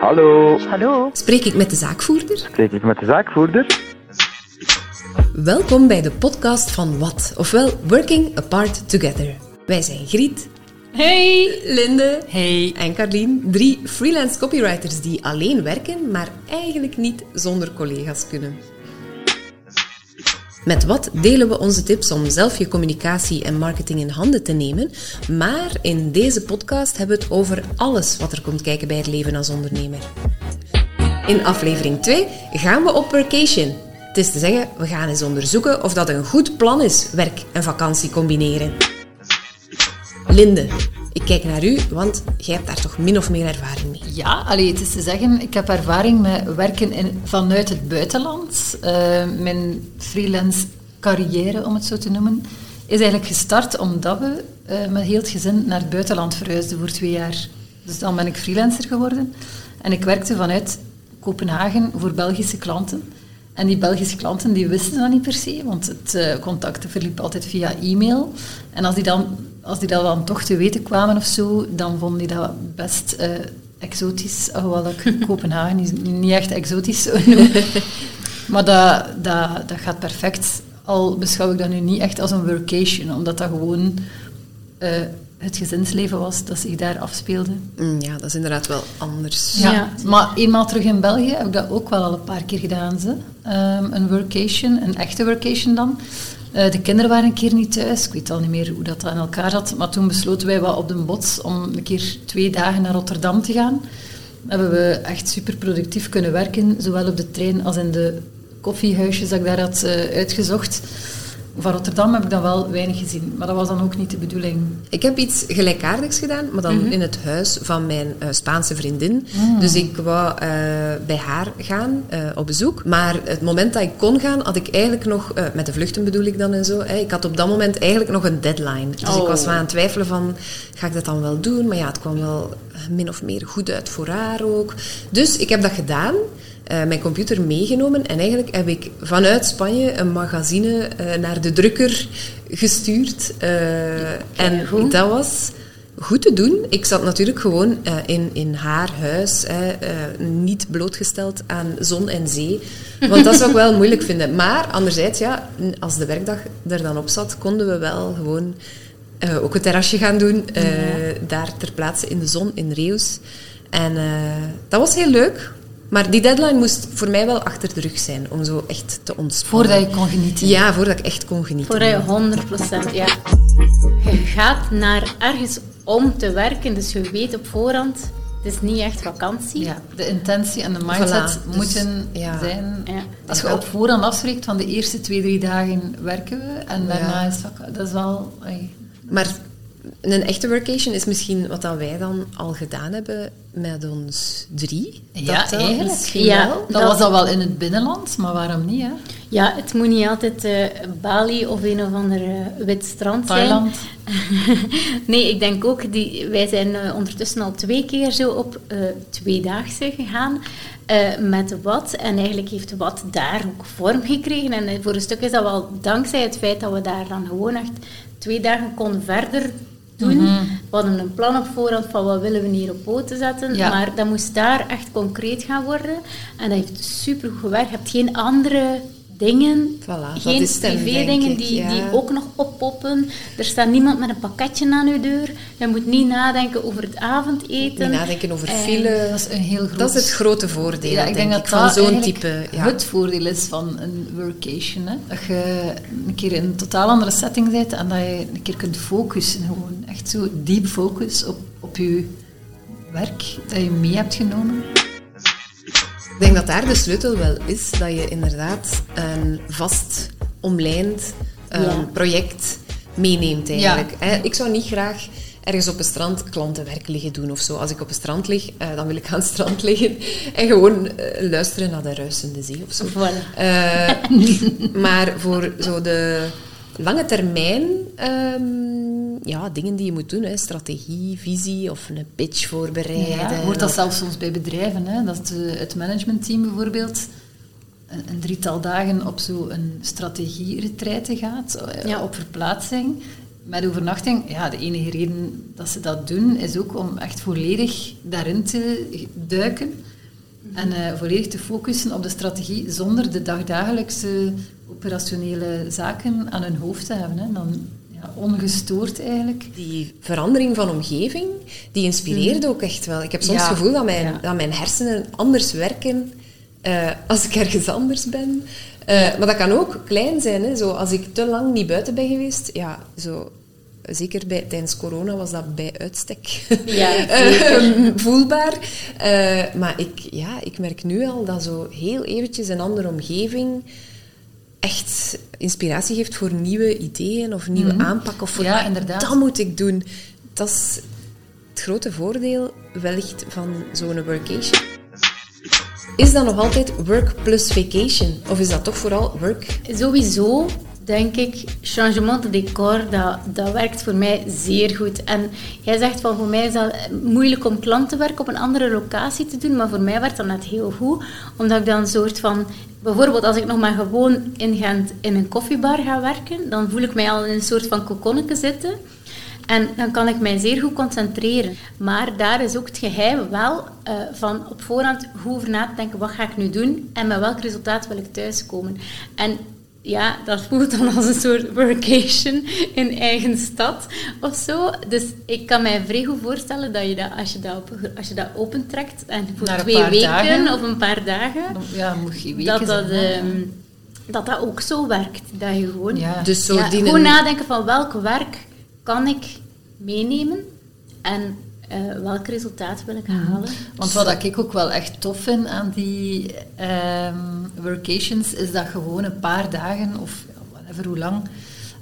Hallo, Hallo. Spreek ik met de zaakvoerder? spreek ik met de zaakvoerder? Welkom bij de podcast van Wat, ofwel Working Apart Together. Wij zijn Griet, Hey. Linde Hey. en Carlien, drie freelance copywriters die alleen werken, maar eigenlijk niet zonder collega's kunnen. Met wat delen we onze tips om zelf je communicatie en marketing in handen te nemen, maar in deze podcast hebben we het over alles wat er komt kijken bij het leven als ondernemer. In aflevering 2 gaan we op vacation. Het is te zeggen, we gaan eens onderzoeken of dat een goed plan is, werk en vakantie combineren. Linde, ik kijk naar u, want jij hebt daar toch min of meer ervaring mee. Ja, allee, het is te zeggen, ik heb ervaring met werken vanuit het buitenland. Eh, mijn freelance carrière, om het zo te noemen, is eigenlijk gestart omdat we eh, met heel het gezin naar het buitenland verhuisden voor twee jaar. Dus dan ben ik freelancer geworden. En ik werkte vanuit Kopenhagen voor Belgische klanten. En die Belgische klanten die wisten dat niet per se, want het uh, contact verliep altijd via e-mail. En als die, dan, als die dat dan toch te weten kwamen of zo, dan vonden die dat best uh, exotisch. Hoewel ik Kopenhagen is niet echt exotisch zou noemen. maar dat, dat, dat gaat perfect. Al beschouw ik dat nu niet echt als een workation, omdat dat gewoon... Uh, het gezinsleven was dat zich daar afspeelde. Mm, ja, dat is inderdaad wel anders. Ja, ja, maar eenmaal terug in België heb ik dat ook wel al een paar keer gedaan. Ze. Um, een workation, een echte workation dan. Uh, de kinderen waren een keer niet thuis. Ik weet al niet meer hoe dat aan elkaar zat. Maar toen besloten wij wat op de bots om een keer twee dagen naar Rotterdam te gaan. Hebben we echt super productief kunnen werken. Zowel op de trein als in de koffiehuisjes dat ik daar had uh, uitgezocht. Van Rotterdam heb ik dan wel weinig gezien, maar dat was dan ook niet de bedoeling. Ik heb iets gelijkaardigs gedaan, maar dan mm -hmm. in het huis van mijn uh, Spaanse vriendin. Mm. Dus ik wou uh, bij haar gaan uh, op bezoek. Maar het moment dat ik kon gaan, had ik eigenlijk nog, met de vluchten bedoel ik dan en zo, hè, ik had op dat moment eigenlijk nog een deadline. Dus oh. ik was wel aan het twijfelen van, ga ik dat dan wel doen? Maar ja, het kwam wel min of meer goed uit voor haar ook. Dus ik heb dat gedaan. Uh, mijn computer meegenomen en eigenlijk heb ik vanuit Spanje een magazine uh, naar de drukker gestuurd. Uh, en goed. dat was goed te doen. Ik zat natuurlijk gewoon in, in haar huis, niet blootgesteld aan zon en zee. Want dat zou ik wel moeilijk vinden. Maar anderzijds, ja, als de werkdag er dan op zat, konden we wel gewoon ook een terrasje gaan doen. Ja. Daar ter plaatse in de zon, in Reus. En dat was heel leuk. Maar die deadline moest voor mij wel achter de rug zijn, om zo echt te ontspannen. Voordat je kon genieten? Ja, voordat ik echt kon genieten. Voordat je 100 procent, ja. Je gaat naar ergens om te werken, dus je weet op voorhand, het is niet echt vakantie. Ja, de intentie en de mindset voilà, moeten dus, ja. zijn... Ja. Als je op voorhand afspreekt van de eerste twee, drie dagen werken we, en daarna ja. is het dat is wel... Maar een echte workation is misschien wat dat wij dan al gedaan hebben met ons drie. Ja, dat eigenlijk. Misschien ja, wel. Dat, dat was dan wel in het binnenland, maar waarom niet? Hè? Ja, het moet niet altijd uh, Bali of een of ander uh, wit strand Thailand. zijn. nee, ik denk ook, die, wij zijn uh, ondertussen al twee keer zo op tweedaagse gegaan. met wat. En eigenlijk heeft wat daar ook vorm gekregen. En voor een stuk is dat wel dankzij het feit dat we daar dan gewoon echt twee dagen konden verder doen. Mm-hmm. We hadden een plan op voorhand van wat willen we hier op poten zetten, ja. maar dat moest daar echt concreet gaan worden. En dat heeft super goed gewerkt. Je hebt geen andere dingen, voilà, geen privé-dingen die, ja. die ook nog oppoppen. Er staat niemand met een pakketje aan uw deur. Je moet niet nadenken over het avondeten. Niet nadenken over file. Dat is een heel groot... Dat is het grote voordeel, ja, ik denk, denk dat ik, van zo'n type... Ja. het voordeel is van een workation. Hè? Dat je een keer in een totaal andere setting zit en dat je een keer kunt focussen. Gewoon echt zo diep focus op, op je werk dat je mee hebt genomen. Ik denk dat daar de sleutel wel is, dat je inderdaad een vast omlijnd um, ja. project meeneemt eigenlijk. Ja. Ik zou niet graag ergens op een strand klantenwerk liggen doen of zo. Als ik op een strand lig, uh, dan wil ik aan het strand liggen en gewoon uh, luisteren naar de ruisende zee of zo. Voilà. Uh, maar voor zo de lange termijn um, ja, dingen die je moet doen, hè, strategie, visie of een pitch voorbereiden. Ja, hoort dat zelfs soms bij bedrijven. Hè? Dat het managementteam bijvoorbeeld een, een drietal dagen op zo'n strategie-retraite gaat, ja. op verplaatsing. met overnachting, ja, de enige reden dat ze dat doen, is ook om echt volledig daarin te duiken. En uh, volledig te focussen op de strategie zonder de dagdagelijkse operationele zaken aan hun hoofd te hebben. Hè. Dan ongestoord eigenlijk. Die verandering van omgeving, die inspireerde ook echt wel. Ik heb soms het gevoel dat mijn, dat mijn hersenen anders werken uh, als ik ergens anders ben. Uh, maar dat kan ook klein zijn. Hè. Zo, als ik te lang niet buiten ben geweest, ja, zo, zeker bij, tijdens corona was dat bij uitstek ja, uh, voelbaar. Maar ik, ja, ik merk nu al dat zo heel eventjes een andere omgeving echt inspiratie geeft voor nieuwe ideeën of nieuwe mm aanpakken. Of voor ja, inderdaad. Dat moet ik doen. Dat is het grote voordeel wellicht van zo'n workation. Is dat nog altijd work plus vacation? Of is dat toch vooral work? Sowieso denk ik, changement de decor, dat, dat werkt voor mij zeer goed. En jij zegt van, voor mij is het moeilijk om klantenwerk op een andere locatie te doen, maar voor mij werkt dat net heel goed, omdat ik dan een soort van... Bijvoorbeeld als ik nog maar gewoon in Gent in een koffiebar ga werken, dan voel ik mij al in een soort van kokonnetje zitten. En dan kan ik mij zeer goed concentreren. Maar daar is ook het geheim wel uh, van op voorhand goed over na te denken, wat ga ik nu doen en met welk resultaat wil ik thuiskomen. En ja, dat voelt dan als een soort workation in eigen stad of zo. Dus ik kan mij vrij goed voorstellen dat je dat, als je dat, op, als je dat opentrekt en voor twee weken of een paar dagen, ja, moet je weken dat dat, ehm, dat dat ook zo werkt. Dat je gewoon, ja. dus zo ja, gewoon nadenken van welk werk kan ik meenemen en uh, welk resultaat wil ik mhm. halen. Want wat ik ook wel echt tof vind aan die um, workations, is dat gewoon een paar dagen, of whatever hoe lang,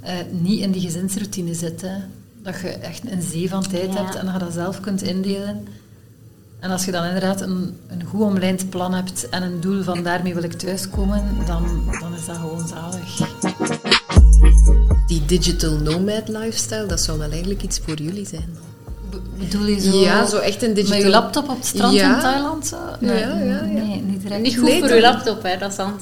uh, niet in die gezinsroutine zitten. Dat je echt een zee van tijd hebt en dat je dat zelf kunt indelen. En als je dan inderdaad een, een goed omlijnd plan hebt en een doel van daarmee wil ik thuiskomen, dan, dan is dat gewoon zalig. Die digital nomad lifestyle, dat zou wel eigenlijk iets voor jullie zijn. Bedoel je zo? Ja, zo echt een digital... Met je laptop op het strand in Thailand? Zo? Nee, ja, ja, Nee, niet direct. Niet goed voor je laptop, hè, dat is zand.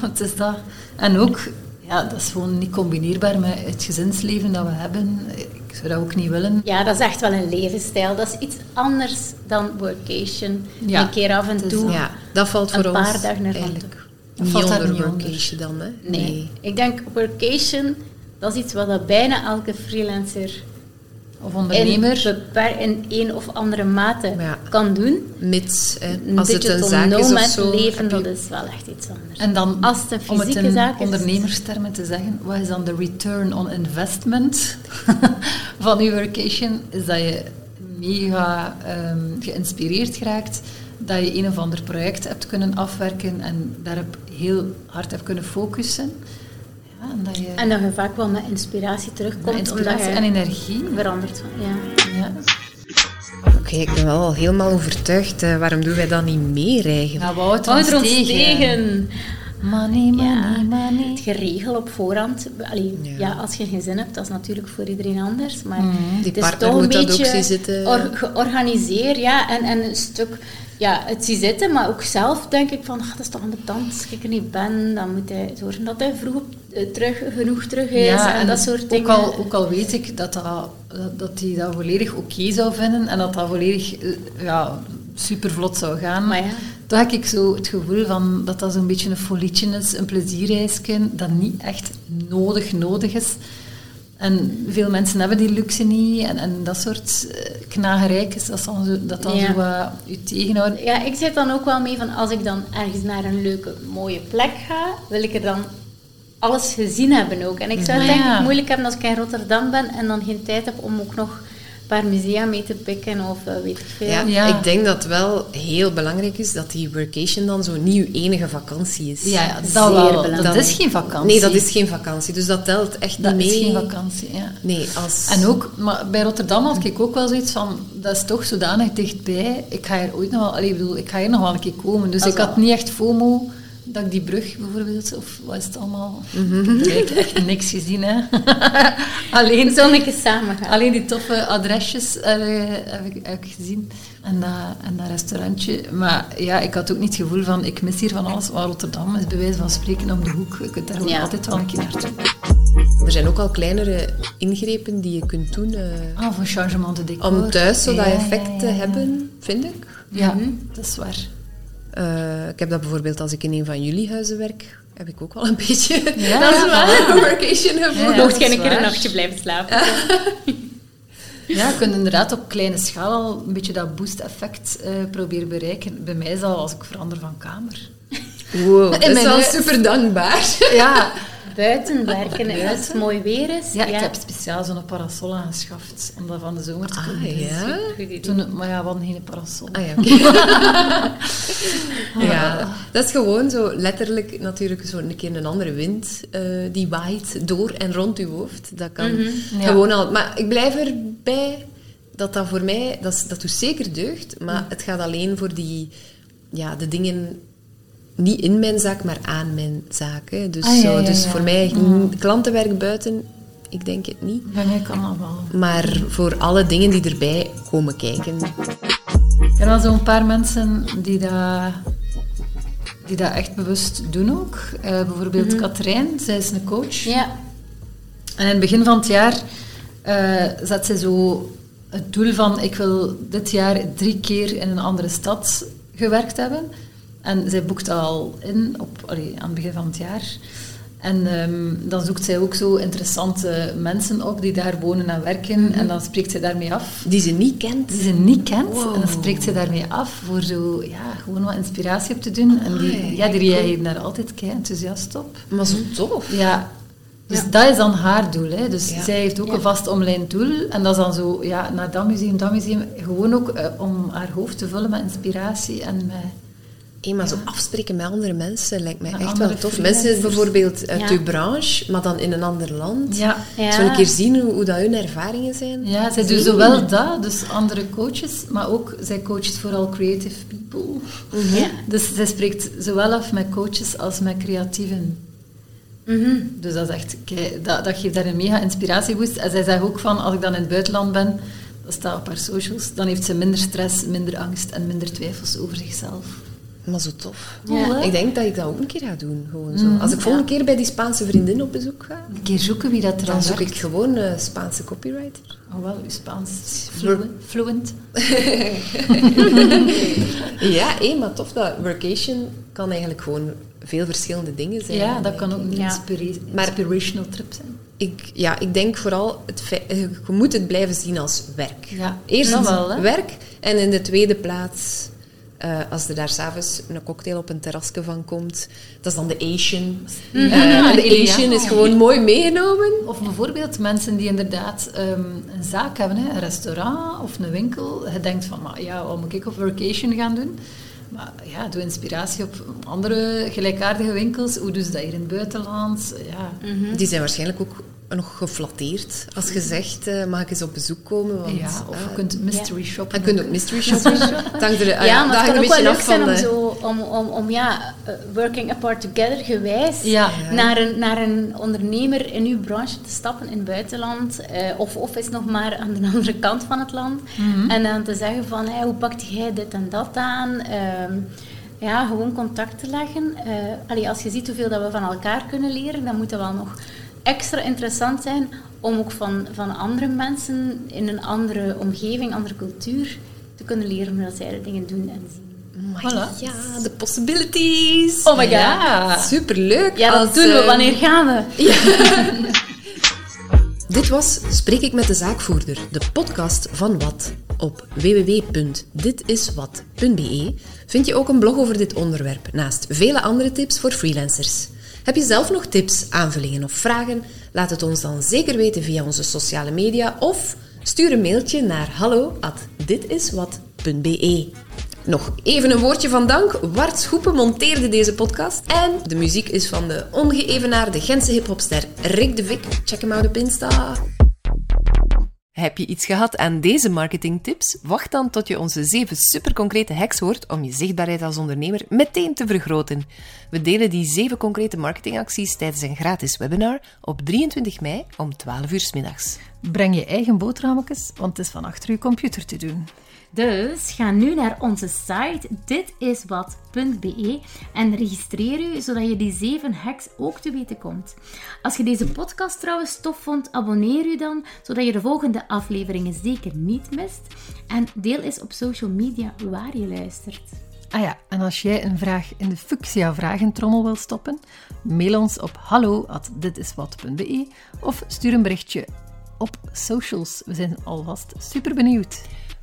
het is dat. En ook, ja, dat is gewoon niet combineerbaar met het gezinsleven dat we hebben. Ik zou dat ook niet willen. Ja, dat is echt wel een levensstijl. Dat is iets anders dan workation. Ja, een keer af en toe. Ja, dat valt voor ons Een paar dagen naar eigenlijk niet onder workation dan, hè? Nee. nee. Ik denk workation, dat is iets wat bijna elke freelancer of ondernemer in, in een of andere mate kan doen. Mits, als het een zaak is of zo. leven, dat is wel echt iets anders. En dan, als het een om het in zaak is, ondernemerstermen te zeggen, wat is dan de return on investment van uw workation? Is dat je mega um, geïnspireerd geraakt, dat je een of ander project hebt kunnen afwerken en daarop heel hard hebt kunnen focussen en, dat je, en dat je vaak wel met inspiratie terugkomt. Inspiratie omdat je en energie. Verandert. Ja. ja. Oké, ik ben wel al helemaal overtuigd. Uh, waarom doen wij dat niet meer eigenlijk? Ja, Wout ons tegen. tegen. Money, money, money. Het geregel op voorhand. Allee, ja. als je geen zin hebt, dat is natuurlijk voor iedereen anders. Maar mm, die het is toch een beetje zitten. Or, georganiseerd ja, en, en een stuk ja, het zie zitten, maar ook zelf denk ik van, ach, dat is toch tand als ik er niet ben, dan moet hij zorgen dat hij vroeg eh, terug, genoeg terug is ja, en, dat soort dingen. Ook al, ook al weet ik dat, dat, dat hij dat volledig oké zou vinden en dat dat volledig uh, ja, super vlot zou gaan. Maar ja. Toch heb ik zo het gevoel van dat dat zo'n beetje een folietje is, een plezierreisje, dat niet echt nodig nodig is. En veel mensen hebben die luxe niet. En, en dat soort knagerijkes, dat dan zo, dat dan zo uh, je tegenhoudt. Ja, ik zit dan ook wel mee van als ik dan ergens naar een leuke, mooie plek ga, wil ik er dan alles gezien hebben ook. En ik zou het denk ik moeilijk hebben als ik in Rotterdam ben en dan geen tijd heb om ook nog paar musea mee te pikken of uh, weet ik veel. Ja, ik denk dat het wel heel belangrijk is dat die workation dan zo niet je enige vakantie is. Ja, dat wel. Dat is geen vakantie. Nee, dat is geen vakantie. Dus dat telt echt dat niet mee. Dat is geen vakantie, ja. Nee, als... En ook, maar bij Rotterdam had ik ook wel zoiets van, dat is toch zodanig dichtbij. Ik ga hier ooit nog wel, allee, bedoel, ik ga hier nog wel een keer komen. Dus ik had niet echt FOMO dat ik die brug bijvoorbeeld, of wat is het allemaal? Ik heb echt niks gezien, hè. alleen, Zonneke samen gaan. alleen die toffe adresjes eh, heb, ik, heb ik gezien. En dat, en dat restaurantje. Maar ja, ik had ook niet het gevoel van, ik mis hier van alles. Maar Rotterdam is bij wijze van spreken om de hoek. Je kunt daar gewoon Ja. altijd wel een keer naartoe. Er zijn ook al kleinere ingrepen die je kunt doen eh, Ah, voor changement de decor. om thuis zo dat Ja, effect ja, te ja, hebben, vind ik. Ja, dat is waar. Eh, ik heb dat bijvoorbeeld als ik in een van jullie huizen werk, heb ik ook wel een beetje Ja, dat is waar. een workation gevoel. Ja, Mocht dat jij is een keer een nachtje blijven slapen? Ja, je kunt inderdaad op kleine schaal al een beetje dat boost-effect eh, proberen bereiken. Bij mij is dat als ik verander van kamer. Wow, dat is wel super dankbaar. Ja, Buiten werken als het mooi weer is. ja ik heb speciaal zo'n parasol aangeschaft om dat van de zomer te kunnen Ah, ja? Goed idee. Toen, maar ja, we hadden geen parasol. Ah ja, oké. ja, dat is gewoon zo letterlijk natuurlijk zo een keer een andere wind eh, die waait door en rond je hoofd. Dat kan Ja. gewoon al. Maar ik blijf erbij dat dat voor mij, dat, dat doet zeker deugd, maar het gaat alleen voor die, ja, de dingen niet in mijn zaak, maar aan mijn zaak. Hè. Dus, Ah, ja, zo, ja, dus voor mij, Mm. klantenwerk buiten, ik denk het niet. Bij mij kan dat wel. Maar voor alle dingen die erbij komen kijken. Ik ken wel zo'n paar mensen die dat, die dat echt bewust doen ook. Eh, bijvoorbeeld Katrijn, zij is een coach. Ja. En in het begin van het jaar eh, zet zij zo het doel van ik wil dit jaar drie keer in een andere stad gewerkt hebben. En zij boekt al in op, allee, aan het begin van het jaar. En ehm, dan zoekt zij ook zo interessante mensen op die daar wonen en werken. En dan spreekt zij daarmee af Die ze niet kent. die ze niet kent. Wow. En dan spreekt ze daarmee af voor zo, ja, gewoon wat inspiratie op te doen. En die, ja, die reageert daar altijd kei enthousiast op. Maar zo tof. Ja, dus dat is dan haar doel. Hè. Dus Ja. zij heeft ook een vast online doel. En dat is dan zo, ja, naar dat museum, dat museum. Gewoon ook eh, om haar hoofd te vullen met inspiratie en met... Maar zo afspreken met andere mensen lijkt mij echt wel tof. Mensen bijvoorbeeld uit uw branche, maar dan in een ander land. Ja. Zo een keer zien hoe, hoe dat hun ervaringen zijn. ja zij doet zowel dat, dus andere coaches, maar ook, zij coacht vooral creative people. Ja. Dus zij spreekt zowel af met coaches als met creatieven. Mhm. Dus dat, is echt, dat, dat geeft daar een mega inspiratieboost. En zij zegt ook van, als ik dan in het buitenland ben, dat staat op haar socials, dan heeft ze minder stress, minder angst en minder twijfels over zichzelf. Maar zo tof. Ja. Ik denk dat ik dat ook een keer ga doen. Gewoon zo. Als ik volgende keer bij die Spaanse vriendin op bezoek ga, Een keer zoeken wie dat er dan zoek werkt. ik gewoon een Spaanse copywriter. Oh wel, uw Spaans is fluent. fluent. Ja, hé, maar tof. Dat workation kan eigenlijk gewoon veel verschillende dingen zijn. Ja, dat kan ook een Ja. inspira- Maar- inspirational trip zijn. Ik, ja, ik denk vooral, het eh, je moet het blijven zien als werk. Ja, Eerst wel, hè. werk en in de tweede plaats, eh, als er daar s'avonds een cocktail op een terrasje van komt, dat is dan de Asian. Eh, en de. Asian is gewoon mooi meegenomen. Of bijvoorbeeld mensen die inderdaad ehm, een zaak hebben, hè, een restaurant of een winkel. Je denkt van, maar ja, wat moet ik op vacation gaan doen? Maar ja, doe inspiratie op andere gelijkaardige winkels. Hoe doen ze dat hier in het buitenland? Ja, Die zijn waarschijnlijk ook nog geflatteerd als je zegt, eh, mag ik eens op bezoek komen? Want, ja of eh, je kunt mystery shoppen. je kunt ook mystery shoppen. Het hangt er, ah Ja, maar het kan een ook wel beetje leuk zijn van om, zo, om, om, om ja, eh, working apart together gewijs Ja. Naar, een, naar een ondernemer in uw branche te stappen in het buitenland. eh, of, of is nog maar aan de andere kant van het land. En dan te zeggen van, hé, hoe pakt jij dit en dat aan? Ehm, ja, gewoon contact te leggen. Eh, allee, als je ziet hoeveel dat we van elkaar kunnen leren, dan moet dat wel nog extra interessant zijn om ook van, van andere mensen in een andere omgeving, andere cultuur te kunnen leren hoe dat zij de dingen doen en zien. Voilà. Ja, de possibilities. Oh my god. Ja. Superleuk. Ja, dat als, doen we. eh, Wanneer gaan we? Dit was Spreek ik met de zaakvoerder, de podcast van Wat. Op www.ditiswat.be vind je ook een blog over dit onderwerp, naast vele andere tips voor freelancers. Heb je zelf nog tips, aanvullingen of vragen? Laat het ons dan zeker weten via onze sociale media of stuur een mailtje naar hallo@ditiswat.be. Nog even een woordje van dank. Wart Schoepen monteerde deze podcast. En de muziek is van de ongeëvenaarde Gentse hiphopster Rick de Vic. Check hem out op Insta. Heb je iets gehad aan deze marketingtips? Wacht dan tot je onze zeven superconcrete hacks hoort om je zichtbaarheid als ondernemer meteen te vergroten. We delen die zeven concrete marketingacties tijdens een gratis webinar op 23 mei om 12 uur s middags. Breng je eigen boterhammetjes, want het is van achter je computer te doen. Dus ga nu naar onze site ditiswat.be en registreer u zodat je die zeven hacks ook te weten komt. Als je deze podcast trouwens tof vond, abonneer u dan zodat je de volgende afleveringen zeker niet mist. En deel eens op social media waar je luistert. Ah ja, en als jij een vraag in de Fuchsia Vragentrommel wil stoppen, mail ons op hallo.ditiswat.be of stuur een berichtje op socials. We zijn alvast super benieuwd.